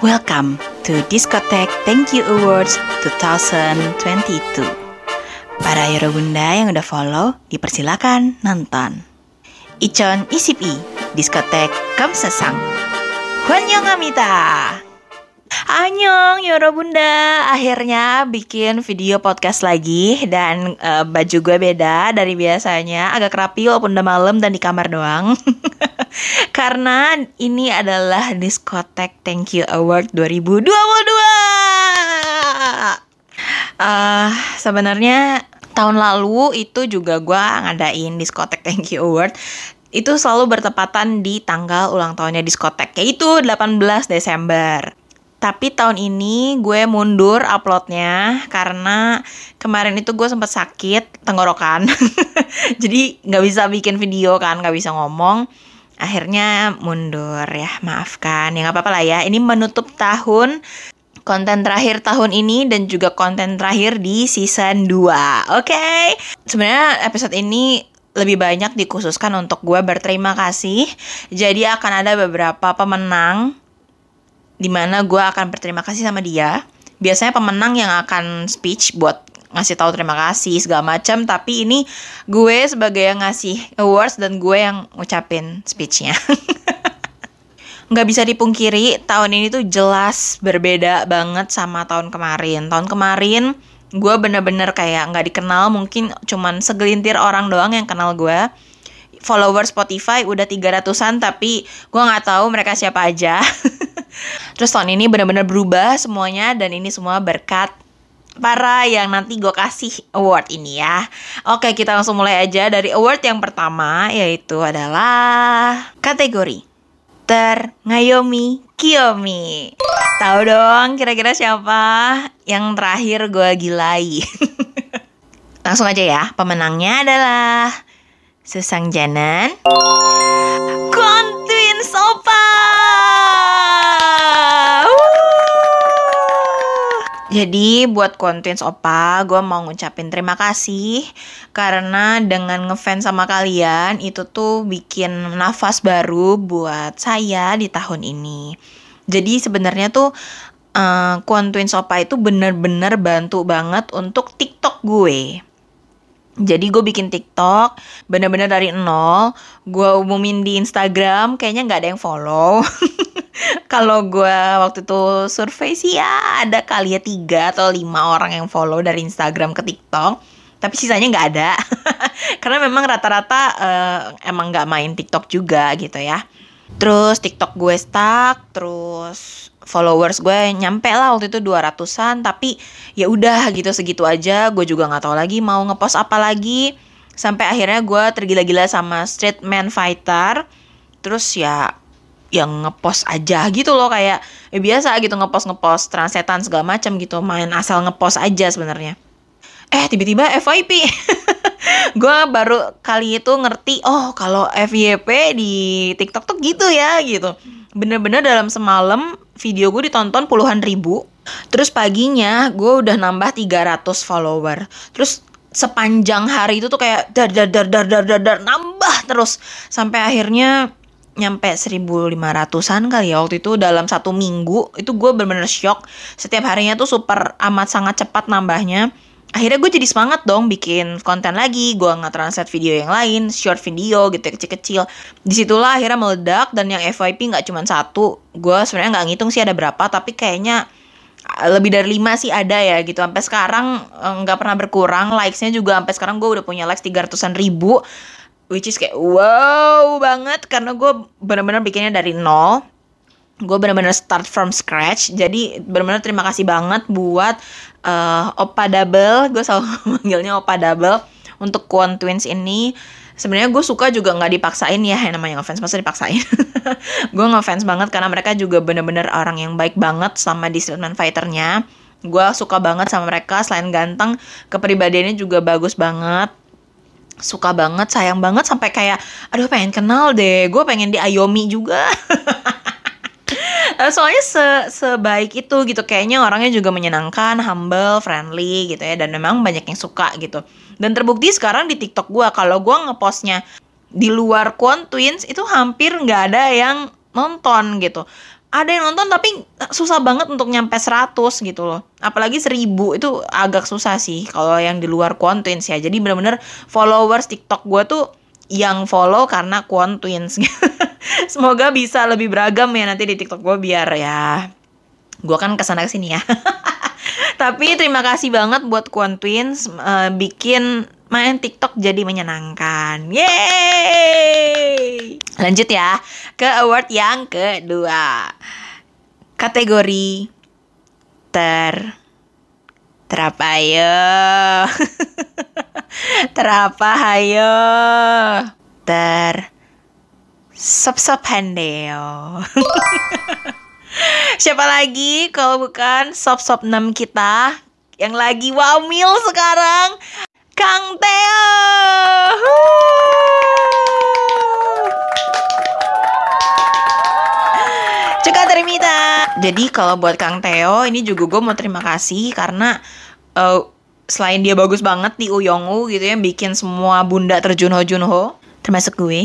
Welcome to Discotheque Thank You Awards 2022. Para Yoro Bunda yang udah follow, dipersilakan nonton. Ichon Isipi, Diskotek Kamsasang. Amita. Anyong Yoro Bunda. Akhirnya bikin video podcast lagi Dan uh, baju gue beda dari biasanya. Agak rapi walaupun udah malam dan di kamar doang. Karena ini adalah Diskotek Thank You Award 2022 uh, Sebenarnya tahun lalu itu juga gue ngadain Diskotek Thank You Award. Itu selalu bertepatan di tanggal ulang tahunnya diskotek yaitu 18 Desember tapi tahun ini gue mundur uploadnya karena kemarin itu gue sempat sakit tenggorokan. Jadi nggak bisa bikin video kan, nggak bisa ngomong. Akhirnya mundur ya, maafkan. Ya nggak apa-apa lah ya. Ini menutup tahun konten terakhir tahun ini dan juga konten terakhir di season 2. Oke. Okay? Sebenarnya episode ini lebih banyak dikhususkan untuk gue berterima kasih. Jadi akan ada beberapa pemenang di mana gue akan berterima kasih sama dia. Biasanya pemenang yang akan speech buat ngasih tahu terima kasih segala macam. Tapi ini gue sebagai yang ngasih awards dan gue yang ngucapin speechnya. Nggak bisa dipungkiri tahun ini tuh jelas berbeda banget sama tahun kemarin. Tahun kemarin gue bener-bener kayak nggak dikenal. Mungkin cuman segelintir orang doang yang kenal gue follower Spotify udah 300-an tapi gue nggak tahu mereka siapa aja Terus tahun ini benar-benar berubah semuanya dan ini semua berkat para yang nanti gue kasih award ini ya. Oke, kita langsung mulai aja dari award yang pertama yaitu adalah kategori Terngayomi Kiyomi. Tahu dong kira-kira siapa yang terakhir gue gilai. langsung aja ya, pemenangnya adalah Susang Janan. Jadi buat konten Opa, gue mau ngucapin terima kasih karena dengan ngefans sama kalian itu tuh bikin nafas baru buat saya di tahun ini. Jadi sebenarnya tuh uh, Twins Opa itu bener-bener bantu banget untuk TikTok gue. Jadi gue bikin TikTok bener-bener dari nol, gue umumin di Instagram, kayaknya nggak ada yang follow. kalau gue waktu itu survei sih ya ada kali ya tiga atau lima orang yang follow dari Instagram ke TikTok. Tapi sisanya nggak ada. Karena memang rata-rata uh, emang nggak main TikTok juga gitu ya. Terus TikTok gue stuck terus followers gue nyampe lah waktu itu 200-an tapi ya udah gitu segitu aja. Gue juga nggak tahu lagi mau ngepost apa lagi. Sampai akhirnya gue tergila-gila sama Street Man Fighter. Terus ya yang ngepost aja gitu loh kayak ya biasa gitu ngepost ngepost transetan segala macam gitu main asal ngepost aja sebenarnya. Eh tiba-tiba FYP gue baru kali itu ngerti oh kalau FYP di TikTok tuh gitu ya gitu. Bener-bener dalam semalam video gue ditonton puluhan ribu. Terus paginya gue udah nambah 300 follower. Terus sepanjang hari itu tuh kayak dar dar dar dar dar dar, dar nambah terus. Sampai akhirnya nyampe 1500-an kali ya. Waktu itu dalam satu minggu itu gue bener-bener shock. Setiap harinya tuh super amat sangat cepat nambahnya. Akhirnya gue jadi semangat dong bikin konten lagi. Gue nggak translate video yang lain short video gitu kecil-kecil. Di situlah akhirnya meledak dan yang FYP nggak cuma satu. Gue sebenarnya nggak ngitung sih ada berapa tapi kayaknya eh, lebih dari lima sih ada ya gitu. Sampai sekarang eh, nggak pernah berkurang. Likesnya juga sampai sekarang gue udah punya likes tiga ratusan ribu which is kayak wow banget karena gue bener-bener bikinnya dari nol. Gue bener-bener start from scratch. Jadi bener-bener terima kasih banget buat uh, Opa Double. Gue selalu manggilnya Opa Double untuk Kwon Twins ini. Sebenarnya gue suka juga nggak dipaksain ya yang namanya ngefans. Masa dipaksain? Gue ngefans banget karena mereka juga bener-bener orang yang baik banget sama di Streetman Fighternya. Gue suka banget sama mereka. Selain ganteng kepribadiannya juga bagus banget suka banget sayang banget sampai kayak aduh pengen kenal deh gue pengen di Ayomi juga. Eh, soalnya se sebaik itu gitu kayaknya orangnya juga menyenangkan humble friendly gitu ya dan memang banyak yang suka gitu. Dan terbukti sekarang di TikTok gue kalau gue ngepostnya di luar Kwon Twins itu hampir nggak ada yang nonton gitu ada yang nonton tapi susah banget untuk nyampe 100 gitu loh. Apalagi 1000 itu agak susah sih kalau yang di luar Quantwins ya. Jadi bener-bener followers TikTok gue tuh yang follow karena Quantwins. Semoga bisa lebih beragam ya nanti di TikTok gue biar ya gue kan ke sana ke sini ya. Tapi terima kasih banget buat Quantwins uh, bikin main TikTok jadi menyenangkan. Yeay! Lanjut ya ke award yang kedua. Kategori ter terapa ayo. terapa ayo. Ter sop sop handeo. Siapa lagi kalau bukan sop sop 6 kita yang lagi wamil sekarang Kang Teo. Juga terima Jadi kalau buat Kang Teo ini juga gue mau terima kasih karena uh, selain dia bagus banget di Uyongu gitu ya bikin semua bunda terjunho junho termasuk gue.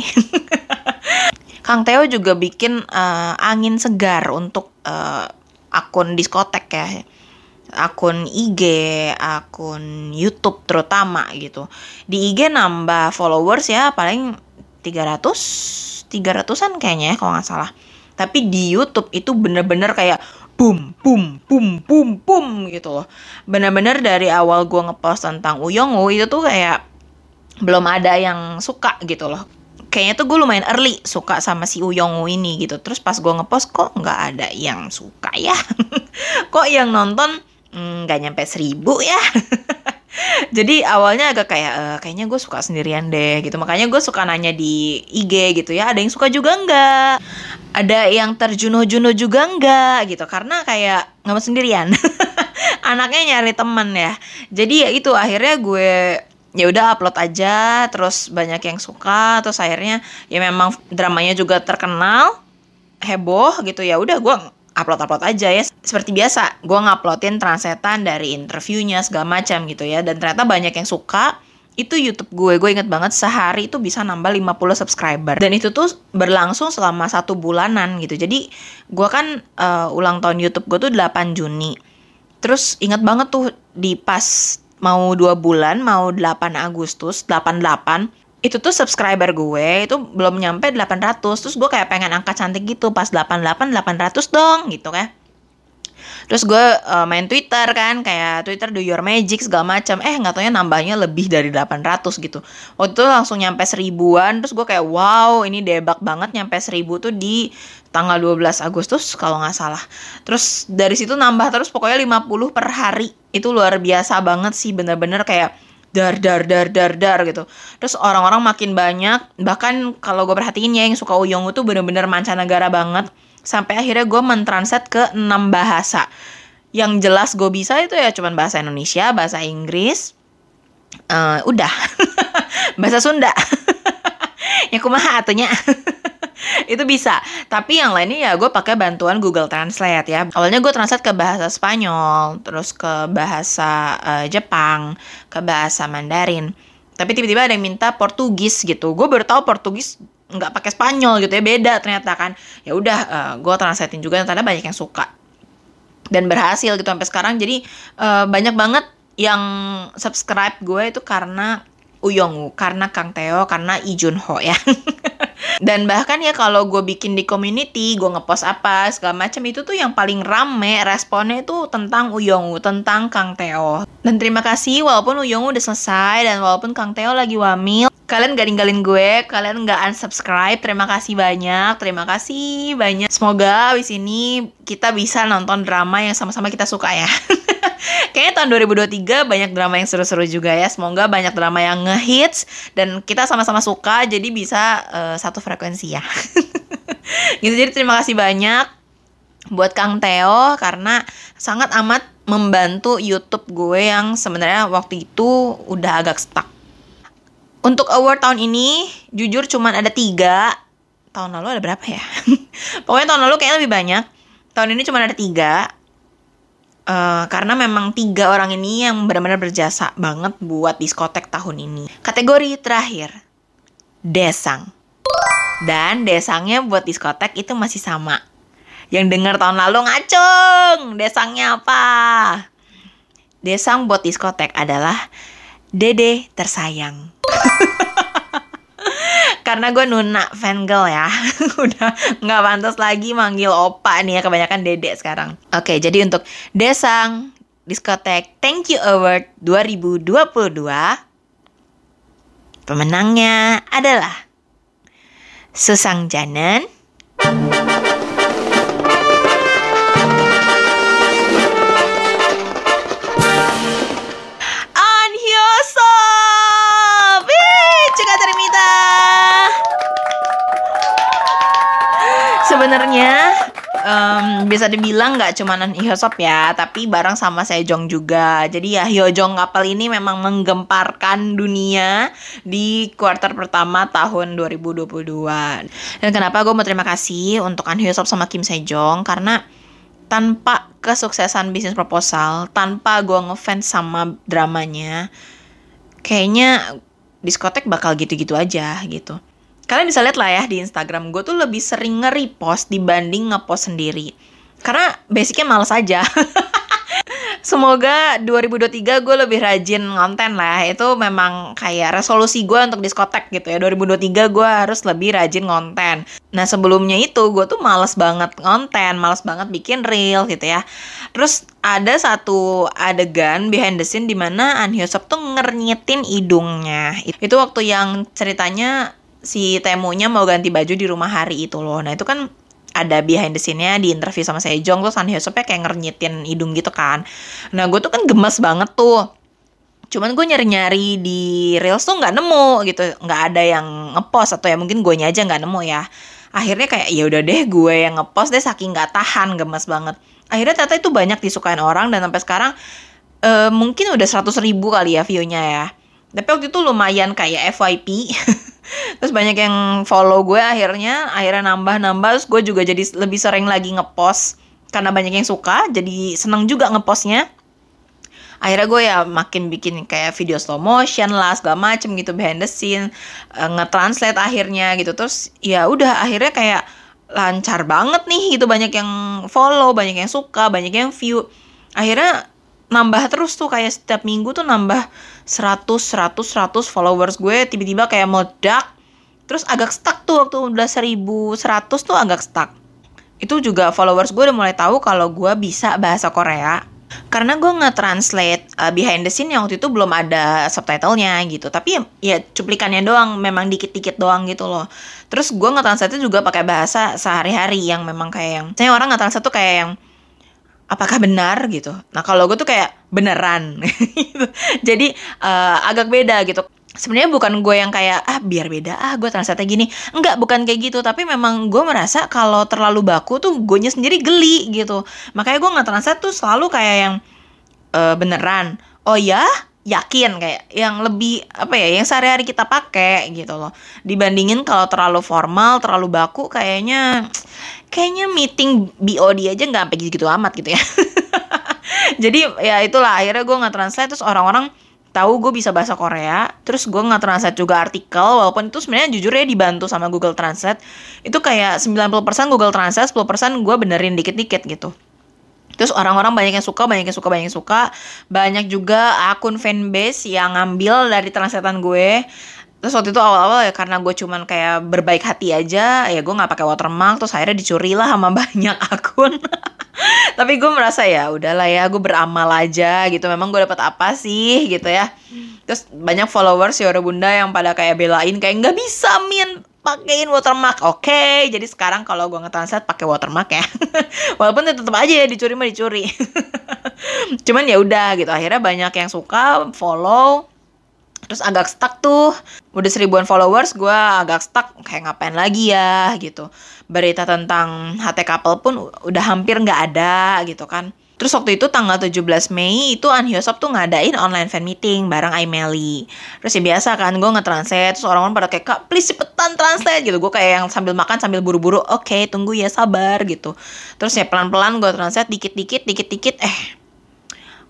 Kang Teo juga bikin uh, angin segar untuk uh, akun diskotek ya akun IG, akun YouTube terutama gitu. Di IG nambah followers ya paling 300 300-an kayaknya ya kalau nggak salah. Tapi di YouTube itu bener-bener kayak boom, boom, boom, boom, boom gitu loh. Bener-bener dari awal gue ngepost tentang Uyongu itu tuh kayak belum ada yang suka gitu loh. Kayaknya tuh gue lumayan early suka sama si Uyongu ini gitu. Terus pas gue ngepost kok nggak ada yang suka ya. kok yang nonton nggak mm, nyampe seribu ya. Jadi awalnya agak kayak e, kayaknya gue suka sendirian deh gitu. Makanya gue suka nanya di IG gitu ya ada yang suka juga nggak? Ada yang terjunuh-junuh juga nggak? Gitu. Karena kayak nggak mau sendirian. Anaknya nyari temen ya. Jadi ya itu akhirnya gue ya udah upload aja terus banyak yang suka terus akhirnya ya memang dramanya juga terkenal heboh gitu. Ya udah gue upload-upload aja ya. Seperti biasa, gue nguploadin transetan dari interviewnya segala macam gitu ya. Dan ternyata banyak yang suka. Itu YouTube gue, gue inget banget sehari itu bisa nambah 50 subscriber. Dan itu tuh berlangsung selama satu bulanan gitu. Jadi gue kan uh, ulang tahun YouTube gue tuh 8 Juni. Terus inget banget tuh di pas mau dua bulan, mau 8 Agustus, 88, itu tuh subscriber gue itu belum nyampe 800 terus gue kayak pengen angka cantik gitu pas 88 800 dong gitu kan. Terus gue uh, main Twitter kan kayak Twitter do your magic segala macam eh nggak taunya nambahnya lebih dari 800 gitu. Waktu itu langsung nyampe seribuan terus gue kayak wow ini debak banget nyampe seribu tuh di tanggal 12 Agustus kalau nggak salah. Terus dari situ nambah terus pokoknya 50 per hari. Itu luar biasa banget sih bener-bener kayak dar dar dar dar dar gitu. Terus orang-orang makin banyak bahkan kalau gue perhatiin ya yang suka Uyong itu bener-bener mancanegara banget. Sampai akhirnya gue mentranslate ke enam bahasa. Yang jelas gue bisa itu ya cuman bahasa Indonesia bahasa Inggris uh, udah. Bahasa Sunda. Ya kumaha atunya itu bisa. Tapi yang lainnya ya gue pakai bantuan Google Translate ya. Awalnya gue translate ke bahasa Spanyol terus ke bahasa uh, Jepang ke bahasa Mandarin. Tapi tiba-tiba ada yang minta Portugis gitu. Gue baru tahu Portugis nggak pakai Spanyol gitu ya beda ternyata kan. Ya udah uh, gue translatein juga ternyata banyak yang suka. Dan berhasil gitu sampai sekarang. Jadi uh, banyak banget yang subscribe gue itu karena Uyongu karena Kang Teo karena Ijun Ho ya dan bahkan ya kalau gue bikin di community gue ngepost apa segala macam itu tuh yang paling rame responnya itu tentang Uyongu tentang Kang Teo dan terima kasih walaupun Uyongu udah selesai dan walaupun Kang Teo lagi wamil kalian gak ninggalin gue kalian gak unsubscribe terima kasih banyak terima kasih banyak. Semoga abis ini kita bisa nonton drama yang sama-sama kita suka ya Kayaknya tahun 2023 banyak drama yang seru-seru juga ya. Semoga banyak drama yang ngehits dan kita sama-sama suka jadi bisa uh, satu frekuensi ya. gitu jadi terima kasih banyak buat Kang Theo karena sangat amat membantu YouTube gue yang sebenarnya waktu itu udah agak stuck. Untuk award tahun ini jujur cuman ada tiga. Tahun lalu ada berapa ya? Pokoknya tahun lalu kayaknya lebih banyak. Tahun ini cuma ada tiga Uh, karena memang tiga orang ini yang benar-benar berjasa banget buat diskotek tahun ini. Kategori terakhir, desang. Dan desangnya buat diskotek itu masih sama. Yang dengar tahun lalu ngacung. Desangnya apa? Desang buat diskotek adalah Dede tersayang. Karena gue Nuna fan girl ya. Udah nggak pantas lagi manggil opa nih ya Kebanyakan Dede sekarang. Oke jadi untuk Desang Diskotek Thank You Award 2022 Pemenangnya adalah Susang Janen sebenarnya um, bisa dibilang nggak cuma Hyosop ya, tapi bareng sama Sejong juga. Jadi ya Hyojong kapal ini memang menggemparkan dunia di kuartal pertama tahun 2022. Dan kenapa gue mau terima kasih untuk An Hyosop sama Kim Sejong karena tanpa kesuksesan bisnis proposal, tanpa gue ngefans sama dramanya, kayaknya diskotek bakal gitu-gitu aja gitu kalian bisa lihat lah ya di Instagram gue tuh lebih sering nge-repost dibanding nge-post sendiri. Karena basicnya males aja. Semoga 2023 gue lebih rajin ngonten lah. Itu memang kayak resolusi gue untuk diskotek gitu ya. 2023 gue harus lebih rajin ngonten. Nah sebelumnya itu gue tuh males banget ngonten, males banget bikin reel gitu ya. Terus ada satu adegan behind the scene di mana An Hyosop tuh ngernyitin hidungnya. Itu waktu yang ceritanya si Temunya mau ganti baju di rumah hari itu loh. Nah itu kan ada behind the scene-nya di interview sama Sejong tuh San Hyosopnya kayak ngernyitin hidung gitu kan. Nah gue tuh kan gemes banget tuh. Cuman gue nyari-nyari di Reels tuh nggak nemu gitu. Nggak ada yang ngepost atau ya mungkin gue aja nggak nemu ya. Akhirnya kayak ya udah deh gue yang ngepost deh saking nggak tahan gemes banget. Akhirnya ternyata itu banyak disukain orang dan sampai sekarang uh, mungkin udah 100 ribu kali ya view-nya ya. Tapi waktu itu lumayan kayak FYP. terus banyak yang follow gue akhirnya akhirnya nambah nambah terus gue juga jadi lebih sering lagi ngepost. Karena banyak yang suka jadi seneng juga ngepostnya akhirnya gue ya makin bikin kayak video slow motion lah segala macem gitu behind the scene uh, nge-translate akhirnya gitu. Terus ya udah akhirnya kayak lancar banget nih. Gitu banyak yang follow banyak yang suka banyak yang view. Akhirnya nambah terus tuh kayak setiap minggu tuh nambah 100 100 100 followers gue tiba-tiba kayak meledak. Terus agak stuck tuh waktu udah 1100 tuh agak stuck. Itu juga followers gue udah mulai tahu kalau gue bisa bahasa Korea. Karena gue nge-translate uh, behind the scene yang waktu itu belum ada subtitlenya gitu. Tapi ya, ya cuplikannya doang memang dikit-dikit doang gitu loh. Terus gue nge-translate juga pakai bahasa sehari-hari yang memang kayak yang saya orang nge-translate tuh kayak yang apakah benar gitu. Nah kalau gue tuh kayak beneran. Gitu. Jadi uh, agak beda gitu. Sebenarnya bukan gue yang kayak ah biar beda ah gue translate gini. Enggak bukan kayak gitu. Tapi memang gue merasa kalau terlalu baku tuh gue sendiri geli gitu. Makanya gue nggak translate tuh selalu kayak yang uh, beneran. Oh ya yakin kayak yang lebih apa ya yang sehari-hari kita pakai gitu loh. Dibandingin kalau terlalu formal terlalu baku kayaknya kayaknya meeting BOD aja nggak sampai gitu, amat gitu ya. Jadi ya itulah akhirnya gue nggak translate terus orang-orang tahu gue bisa bahasa Korea terus gue nggak translate juga artikel walaupun itu sebenarnya jujur ya dibantu sama Google Translate. Itu kayak 90% Google Translate 10% gue benerin dikit-dikit gitu Terus orang-orang banyak yang suka, banyak yang suka, banyak yang suka. Banyak juga akun fanbase yang ngambil dari translatean gue. Terus waktu itu awal-awal ya karena gue cuman kayak berbaik hati aja, ya gue nggak pakai watermark. Terus akhirnya dicuri lah sama banyak akun. Tapi gue merasa ya udahlah ya, gue beramal aja gitu. Memang gue dapat apa sih gitu ya. Terus banyak followers ya bunda yang pada kayak belain kayak nggak bisa min pakein watermark. Oke, okay, jadi sekarang kalau gue nge-translate pakai watermark ya. Walaupun tetap aja ya dicuri mah dicuri. Cuman ya udah gitu. Akhirnya banyak yang suka follow. Terus agak stuck tuh. Udah seribuan followers, gue agak stuck kayak ngapain lagi ya gitu. Berita tentang HT couple pun udah hampir nggak ada gitu kan Terus waktu itu tanggal 17 Mei itu An Hyosop tuh ngadain online fan meeting bareng Aimeli. Terus ya biasa kan gue nge-translate, terus orang-orang pada kayak, Kak please cepetan translate gitu. Gue kayak yang sambil makan sambil buru-buru, oke okay, tunggu ya sabar gitu. Terus ya pelan-pelan gue translate dikit-dikit, dikit-dikit, eh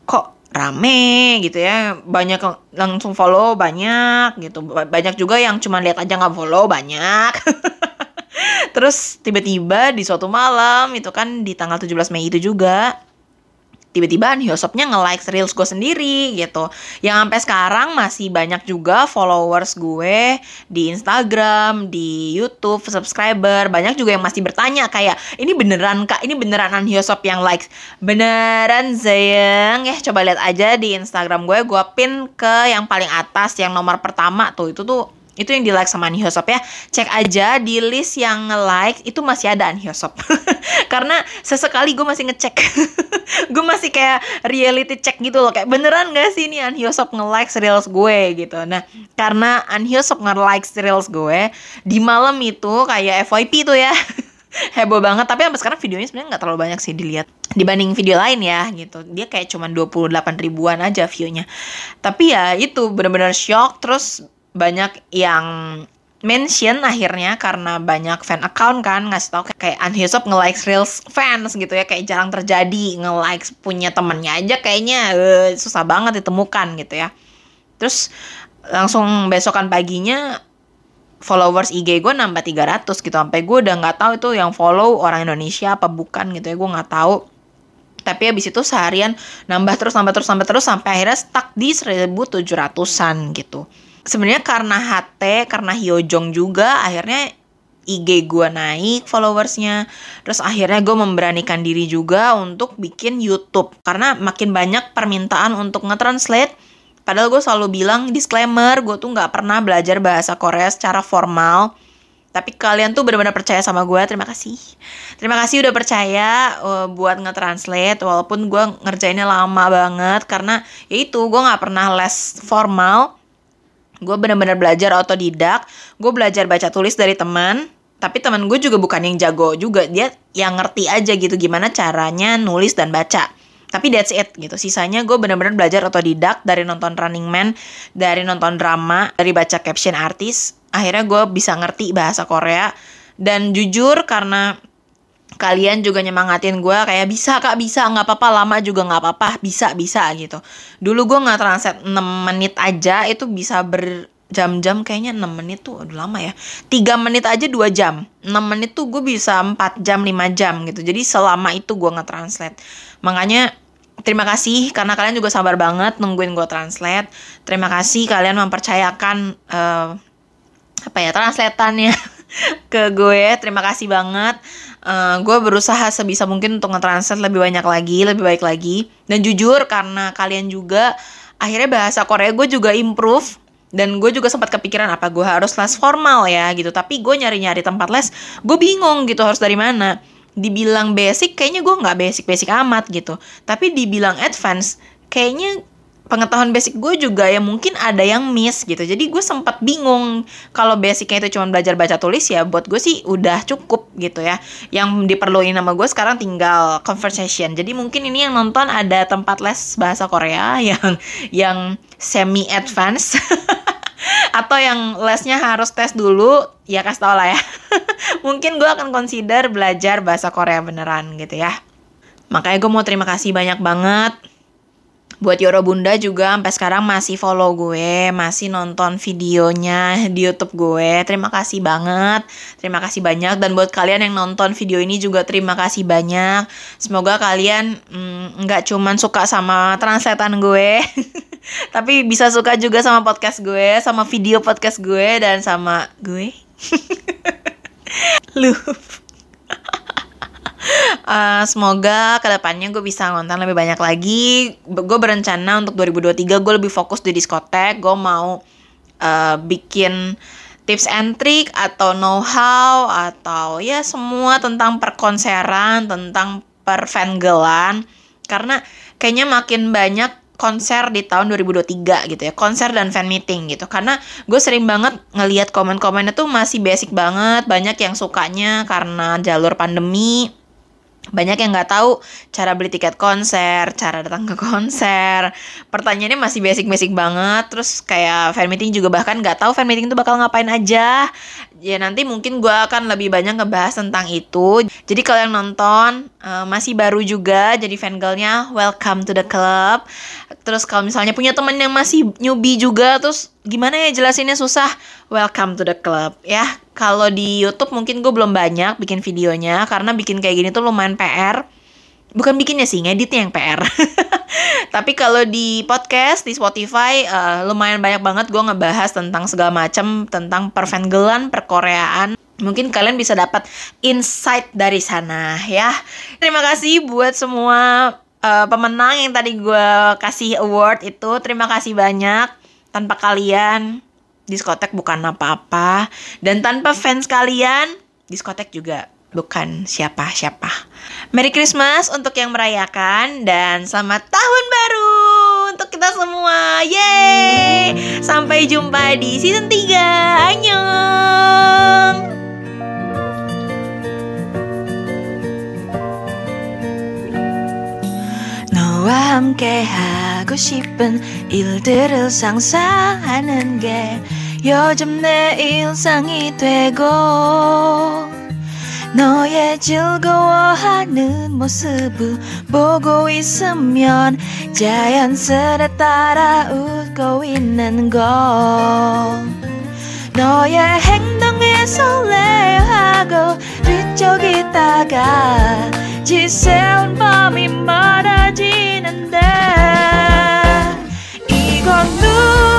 kok rame gitu ya. Banyak langsung follow banyak gitu. Banyak juga yang cuma lihat aja nggak follow banyak. terus tiba-tiba di suatu malam itu kan di tanggal 17 Mei itu juga tiba-tiba Hyosopnya nge-like reels gue sendiri gitu. Yang sampai sekarang masih banyak juga followers gue di Instagram, di YouTube, subscriber. Banyak juga yang masih bertanya kayak, ini beneran kak, ini beneran An Hyosop yang like. Beneran sayang, ya coba lihat aja di Instagram gue, gue pin ke yang paling atas, yang nomor pertama tuh, itu tuh itu yang di like sama Anhyosop ya. Cek aja di list yang like itu masih ada Anhyosop karena sesekali gue masih ngecek. Gue masih kayak reality check gitu loh. Kayak beneran gak sih ini Anhyosop nge-like reels gue? Gitu. Nah karena Anhyosop nge-like reels gue di malam itu kayak FYP tuh ya. Heboh banget. Tapi sampai sekarang videonya sebenarnya nggak terlalu banyak sih dilihat. Dibanding video lain ya gitu. Dia kayak cuma 28 ribuan aja viewnya. Tapi ya itu bener-bener shock. Terus banyak yang mention akhirnya karena banyak fan account kan ngasih tau kayak Unhisop nge-like reels fans gitu ya kayak jarang terjadi nge-like punya temennya aja kayaknya uh, susah banget ditemukan gitu ya. Terus langsung besokan paginya followers IG gue nambah 300 gitu sampai gue udah nggak tahu itu yang follow orang Indonesia apa bukan gitu ya gue nggak tahu. Tapi habis itu seharian nambah terus nambah terus nambah terus sampai akhirnya stuck di 1700-an gitu sebenarnya karena HT karena Hyojong juga akhirnya IG gue naik followersnya. Terus akhirnya gue memberanikan diri juga untuk bikin YouTube. Karena makin banyak permintaan untuk nge-translate. Padahal gue selalu bilang disclaimer gue tuh nggak pernah belajar bahasa Korea secara formal. Tapi kalian tuh benar-benar percaya sama gue terima kasih. Terima kasih udah percaya uh, buat nge-translate. Walaupun gue ngerjainnya lama banget karena ya itu gue nggak pernah les formal gue bener-bener belajar otodidak gue belajar baca tulis dari teman tapi teman gue juga bukan yang jago juga dia yang ngerti aja gitu gimana caranya nulis dan baca. Tapi that's it gitu sisanya gue bener-bener belajar otodidak dari nonton Running Man dari nonton drama dari baca caption artis akhirnya gue bisa ngerti bahasa Korea. Dan jujur karena kalian juga nyemangatin gue kayak bisa kak bisa nggak apa-apa lama juga nggak apa-apa bisa bisa gitu. Dulu gue nggak translate 6 menit aja itu bisa berjam-jam kayaknya 6 menit tuh aduh lama ya. 3 menit aja 2 jam. 6 menit tuh gue bisa 4 jam 5 jam gitu. Jadi selama itu gue nggak translate makanya Terima kasih karena kalian juga sabar banget nungguin gue translate. Terima kasih kalian mempercayakan uh, apa ya translatannya ke gue. Terima kasih banget uh, gue berusaha sebisa mungkin untuk nge-translate lebih banyak lagi, lebih baik lagi. Dan jujur karena kalian juga akhirnya bahasa Korea gue juga improve. Dan gue juga sempat kepikiran apa gue harus les formal ya gitu. Tapi gue nyari-nyari tempat les gue bingung gitu harus dari mana. Dibilang basic kayaknya gue nggak basic basic amat gitu. Tapi dibilang advance kayaknya pengetahuan basic gue juga ya mungkin ada yang miss gitu. Jadi gue sempat bingung kalau basicnya itu cuma belajar baca tulis ya buat gue sih udah cukup gitu ya. Yang diperluin nama gue sekarang tinggal conversation. Jadi mungkin ini yang nonton ada tempat les bahasa Korea yang yang semi advance atau yang lesnya harus tes dulu ya kasih tau lah ya. Mungkin gue akan consider belajar bahasa Korea beneran gitu ya. Makanya gue mau terima kasih banyak banget Buat Yoro Bunda juga sampai sekarang masih follow gue, masih nonton videonya di YouTube gue. Terima kasih banget. Terima kasih banyak dan buat kalian yang nonton video ini juga terima kasih banyak. Semoga kalian mm, nggak mm, cuman suka sama translatean gue, tapi bisa suka juga sama podcast gue, sama video podcast gue dan sama gue. Lu uh, semoga ke depannya gue bisa ngonten lebih banyak lagi. Gue berencana untuk 2023 gue lebih fokus di diskotek. Gue mau uh, bikin tips and trick atau know how atau ya semua tentang perkonseran tentang perfangirlan karena kayaknya makin banyak konser di tahun 2023 gitu ya konser dan fan meeting gitu. Karena gue sering banget ngelihat komen-komennya tuh masih basic banget banyak yang sukanya karena jalur pandemi banyak yang nggak tahu cara beli tiket konser, cara datang ke konser. Pertanyaannya masih basic-basic banget. Terus kayak fan meeting juga bahkan nggak tahu fan meeting itu bakal ngapain aja. Ya nanti mungkin gue akan lebih banyak ngebahas tentang itu. Jadi kalau yang nonton uh, masih baru juga jadi fan girlnya, welcome to the club. Terus kalau misalnya punya temen yang masih newbie juga, terus gimana ya jelasinnya susah? Welcome to the club ya. Kalau di YouTube mungkin gue belum banyak bikin videonya karena bikin kayak gini tuh lumayan PR. Bukan bikinnya sih, ngeditnya yang PR. Tapi kalau di podcast di Spotify uh, lumayan banyak banget gue ngebahas tentang segala macam tentang perfangirlan, perkoreaan. Mungkin kalian bisa dapat insight dari sana ya. Terima kasih buat semua uh, pemenang yang tadi gue kasih award itu terima kasih banyak tanpa kalian diskotek bukan apa-apa dan tanpa fans kalian diskotek juga bukan siapa-siapa. Merry Christmas untuk yang merayakan dan selamat tahun baru untuk kita semua. Yeay! Sampai jumpa di season 3. Annyeong! 너와 함께 하고 싶은 일들을 상상하는 게 요즘 내 일상이 되고 너의 즐거워하는 모습을 보고 있으면 자연스레 따라 웃고 있는 걸 너의 행동에 설레하고 뒤척이다가 지새운 밤이 많아지는데 이건 누